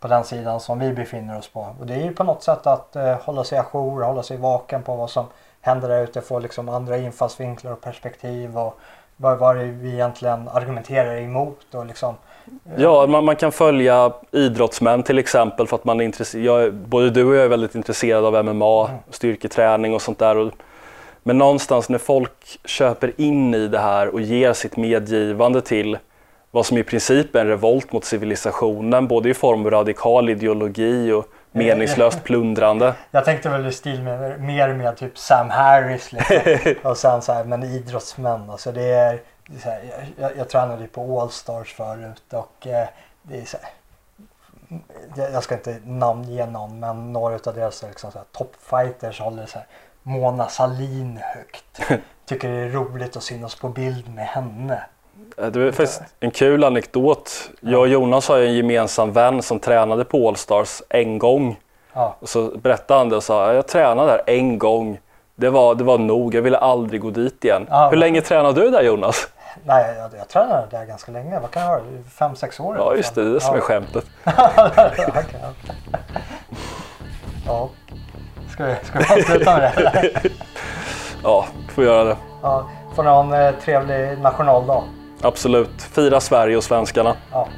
på den sidan som vi befinner oss på. Och det är ju på något sätt att eh, hålla sig ajour, hålla sig vaken på vad som händer där ute, få liksom andra infallsvinklar och perspektiv och vad, vad vi egentligen argumenterar emot och liksom Ja, man, man kan följa idrottsmän till exempel för att man är intresserad. Både du och jag är väldigt intresserade av MMA, styrketräning och sånt där. Och, men någonstans när folk köper in i det här och ger sitt medgivande till vad som i princip är en revolt mot civilisationen, både i form av radikal ideologi och meningslöst plundrande. Jag tänkte väl i stil med, mer med typ Sam Harris liksom. och sen så här, men idrottsmän alltså det är, det är här, jag, jag, tränade ju på Allstars förut och eh, det är så här, jag, jag ska inte namnge någon men några av deras liksom så här, toppfighters håller så här Mona Salin högt. Tycker det är roligt att synas på bild med henne. Eh, Det var faktiskt en kul anekdot. Jag och Jonas har en gemensam vän som tränade på Allstars en gång. Ja, Och så berättade han det och sa jag tränade där en gång. Det var, det var nog, jag ville aldrig gå dit igen. Ja, Hur länge tränade du där Jonas? nej jag, jag tränade där ganska länge. Vad kan jag ha? Fem, sex år? Ja just det, det är det som ja. är skämtet. Ja. Ska vi, ska vi avsluta med det? Ja, får göra det. Ja, får ni ha en eh, trevlig nationaldag. Absolut. Fira Sverige och svenskarna. Ja,